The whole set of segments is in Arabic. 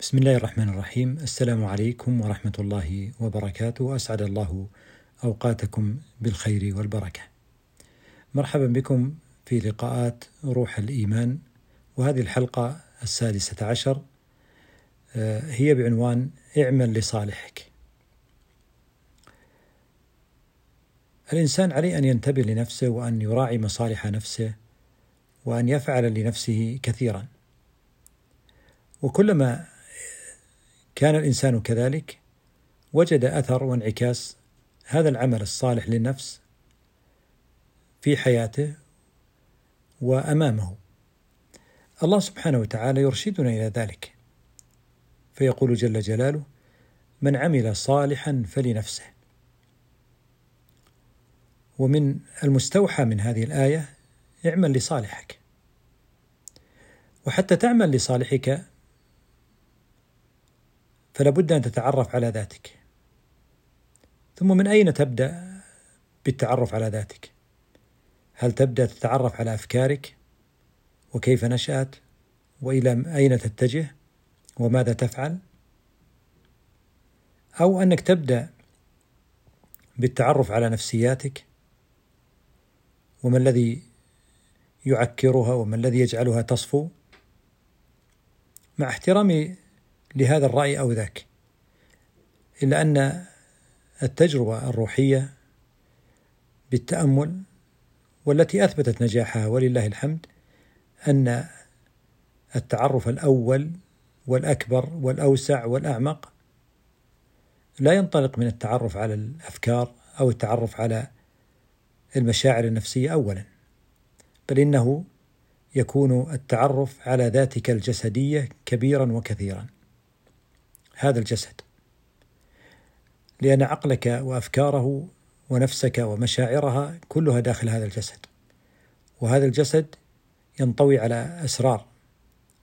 بسم الله الرحمن الرحيم السلام عليكم ورحمة الله وبركاته أسعد الله أوقاتكم بالخير والبركة مرحبا بكم في لقاءات روح الإيمان وهذه الحلقة السادسة عشر هي بعنوان اعمل لصالحك الإنسان عليه أن ينتبه لنفسه وأن يراعي مصالح نفسه وأن يفعل لنفسه كثيرا وكلما كان الإنسان كذلك؟ وجد أثر وانعكاس هذا العمل الصالح للنفس في حياته وأمامه. الله سبحانه وتعالى يرشدنا إلى ذلك. فيقول جل جلاله من عمل صالحا فلنفسه. ومن المستوحى من هذه الآية اعمل لصالحك. وحتى تعمل لصالحك فلا بد أن تتعرف على ذاتك. ثم من أين تبدأ بالتعرف على ذاتك؟ هل تبدأ تتعرف على أفكارك؟ وكيف نشأت؟ وإلى أين تتجه؟ وماذا تفعل؟ أو أنك تبدأ بالتعرف على نفسياتك؟ وما الذي يعكرها؟ وما الذي يجعلها تصفو؟ مع احترامي لهذا الرأي أو ذاك. إلا أن التجربة الروحية بالتأمل والتي أثبتت نجاحها ولله الحمد أن التعرف الأول والأكبر والأوسع والأعمق لا ينطلق من التعرف على الأفكار أو التعرف على المشاعر النفسية أولا بل إنه يكون التعرف على ذاتك الجسدية كبيرا وكثيرا. هذا الجسد. لأن عقلك وأفكاره ونفسك ومشاعرها كلها داخل هذا الجسد. وهذا الجسد ينطوي على أسرار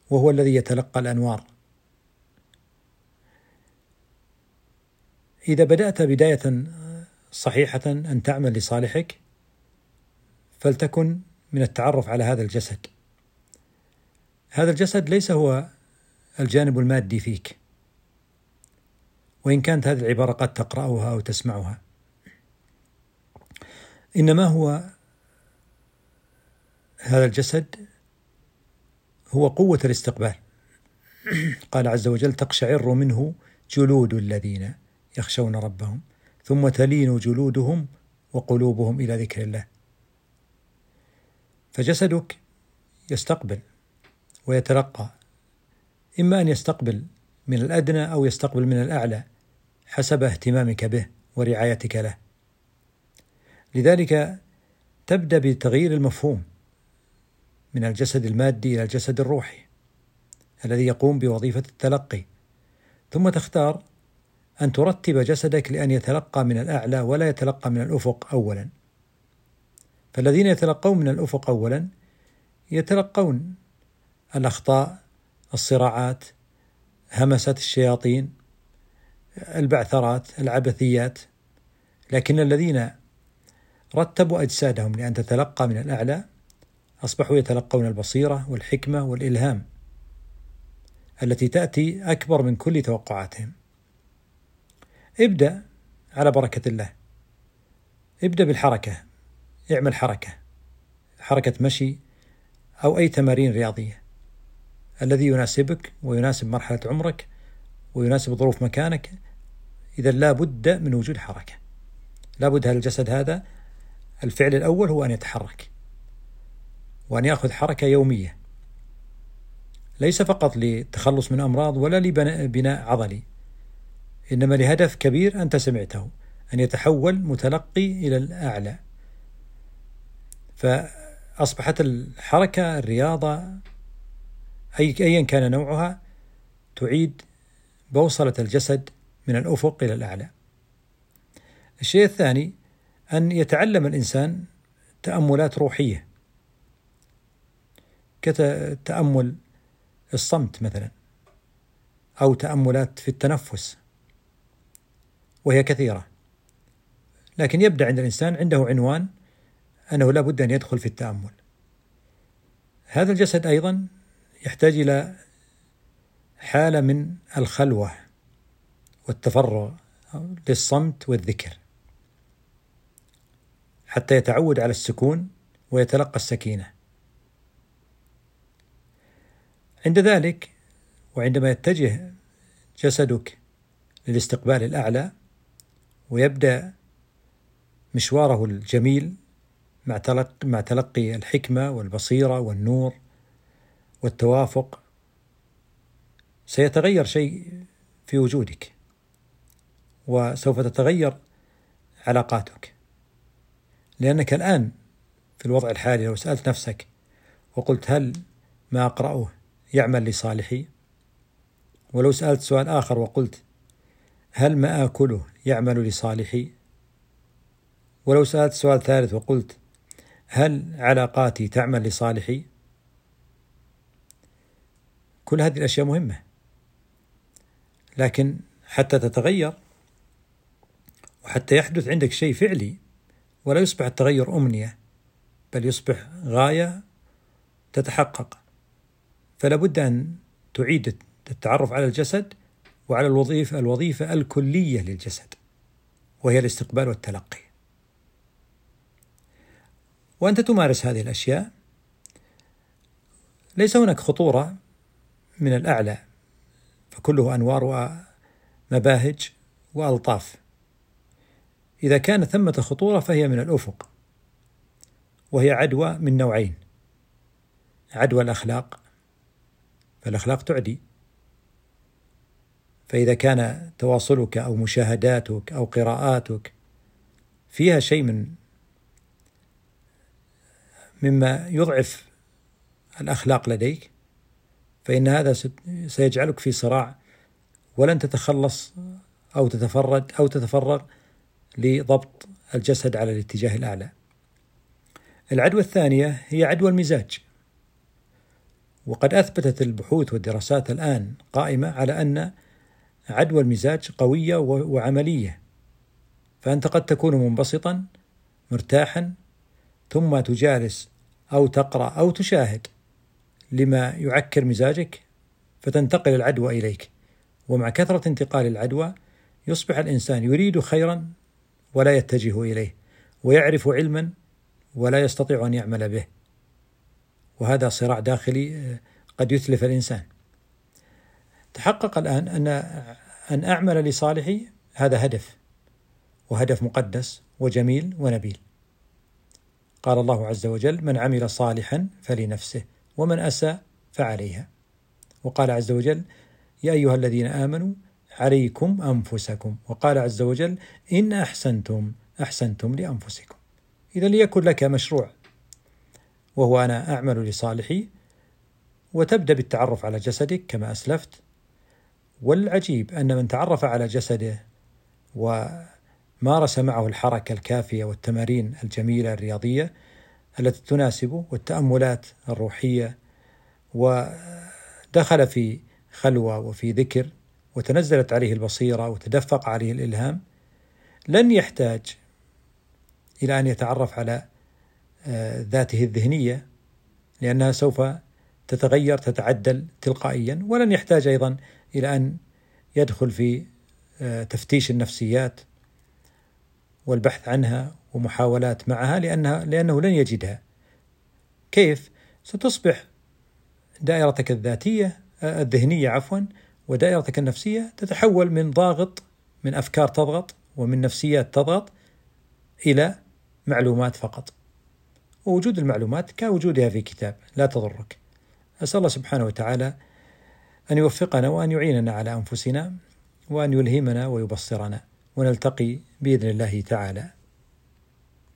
وهو الذي يتلقى الأنوار. إذا بدأت بداية صحيحة أن تعمل لصالحك فلتكن من التعرف على هذا الجسد. هذا الجسد ليس هو الجانب المادي فيك. وإن كانت هذه العبارة قد تقرأها أو تسمعها. إنما هو هذا الجسد هو قوة الاستقبال. قال عز وجل تقشعر منه جلود الذين يخشون ربهم ثم تلين جلودهم وقلوبهم إلى ذكر الله. فجسدك يستقبل ويتلقى إما أن يستقبل من الأدنى أو يستقبل من الأعلى. حسب اهتمامك به ورعايتك له. لذلك تبدأ بتغيير المفهوم من الجسد المادي إلى الجسد الروحي الذي يقوم بوظيفة التلقي. ثم تختار أن ترتب جسدك لأن يتلقى من الأعلى ولا يتلقى من الأفق اولا. فالذين يتلقون من الأفق اولا يتلقون الأخطاء الصراعات همسة الشياطين البعثرات العبثيات لكن الذين رتبوا أجسادهم لأن تتلقى من الأعلى أصبحوا يتلقون البصيرة والحكمة والإلهام التي تأتي أكبر من كل توقعاتهم. ابدأ على بركة الله. ابدأ بالحركة. اعمل حركة. حركة مشي أو أي تمارين رياضية. الذي يناسبك ويناسب مرحلة عمرك ويناسب ظروف مكانك إذا لا بد من وجود حركة. لا بد الجسد هذا الفعل الأول هو أن يتحرك وأن يأخذ حركة يومية ليس فقط للتخلص من أمراض ولا لبناء عضلي إنما لهدف كبير أنت سمعته أن يتحول متلقي إلى الأعلى. فأصبحت الحركة الرياضة أي أيا كان نوعها تعيد بوصلة الجسد من الأفق إلى الأعلى. الشيء الثاني أن يتعلم الإنسان تأملات روحية. كتأمل الصمت مثلا أو تأملات في التنفس وهي كثيرة. لكن يبدأ عند الإنسان عنده عنوان أنه لا بد أن يدخل في التأمل. هذا الجسد أيضا يحتاج إلى حالة من الخلوة. والتفرغ للصمت والذكر. حتى يتعود على السكون ويتلقى السكينة. عند ذلك وعندما يتجه جسدك للاستقبال الأعلى ويبدأ مشواره الجميل مع تلقي, مع تلقي الحكمة والبصيرة والنور والتوافق سيتغير شيء في وجودك. وسوف تتغير علاقاتك. لأنك الآن في الوضع الحالي لو سألت نفسك وقلت هل ما أقرأه يعمل لصالحي؟ ولو سألت سؤال آخر وقلت هل ما آكله يعمل لصالحي؟ ولو سألت سؤال ثالث وقلت هل علاقاتي تعمل لصالحي؟ كل هذه الأشياء مهمة. لكن حتى تتغير وحتى يحدث عندك شيء فعلي ولا يصبح التغير أمنية بل يصبح غاية تتحقق. فلا بد أن تعيد التعرف على الجسد وعلى الوظيفة الوظيفة الكلية للجسد وهي الاستقبال والتلقي. وأنت تمارس هذه الأشياء. ليس هناك خطورة من الأعلى فكله أنوار ومباهج وألطاف. إذا كان ثمة خطورة فهي من الأفق وهي عدوى من نوعين عدوى الأخلاق فالأخلاق تعدي. فإذا كان تواصلك أو مشاهداتك أو قراءاتك فيها شيء من مما يضعف الأخلاق لديك فإن هذا سيجعلك في صراع ولن تتخلص أو تتفرد أو تتفرغ لضبط الجسد على الاتجاه الأعلى. العدوى الثانية هي عدوى المزاج. وقد أثبتت البحوث والدراسات الآن قائمة على أن عدوى المزاج قوية وعملية. فأنت قد تكون منبسطا مرتاحا ثم تجالس أو تقرأ أو تشاهد لما يعكر مزاجك فتنتقل العدوى إليك ومع كثرة انتقال العدوى يصبح الإنسان يريد خيرا ولا يتجه إليه ويعرف علما ولا يستطيع أن يعمل به. وهذا صراع داخلي آه، قد يتلف الإنسان. تحقق الآن أن أن أعمل لصالحي هذا هدف وهدف مقدس وجميل ونبيل. قال الله عز وجل من عمل صالحا فلنفسه ومن أساء فعليها. وقال عز وجل يا أيها الذين آمنوا عليكم أنفسكم. وقال عز وجل إن أحسنتم أحسنتم لأنفسكم. إذا ليكن لك مشروع وهو أنا أعمل لصالحي وتبدأ بالتعرف على جسدك كما أسلفت. والعجيب أن من تعرف على جسده ومارس معه الحركة الكافية والتمارين الجميلة الرياضية التي تناسبه والتأملات الروحية ودخل في خلوة وفي ذكر وتنزلت عليه البصيرة وتدفق عليه الإلهام لن يحتاج إلى أن يتعرف على آه، ذاته الذهنية لأنها سوف تتغير تتعدل تلقائيا ولن يحتاج أيضا إلى أن يدخل في آه، تفتيش النفسيات والبحث عنها ومحاولات معها لأنها لأنه لن يجدها كيف؟ ستصبح دائرتك الذاتية آه، الذهنية عفوا ودائرتك النفسية تتحول من ضاغط من أفكار تضغط ومن نفسيات تضغط إلى معلومات فقط. ووجود المعلومات كوجودها في كتاب لا تضرك. أسأل الله سبحانه وتعالى أن يوفقنا وأن يعيننا على أنفسنا وأن يلهمنا ويبصرنا. ونلتقي بإذن الله تعالى.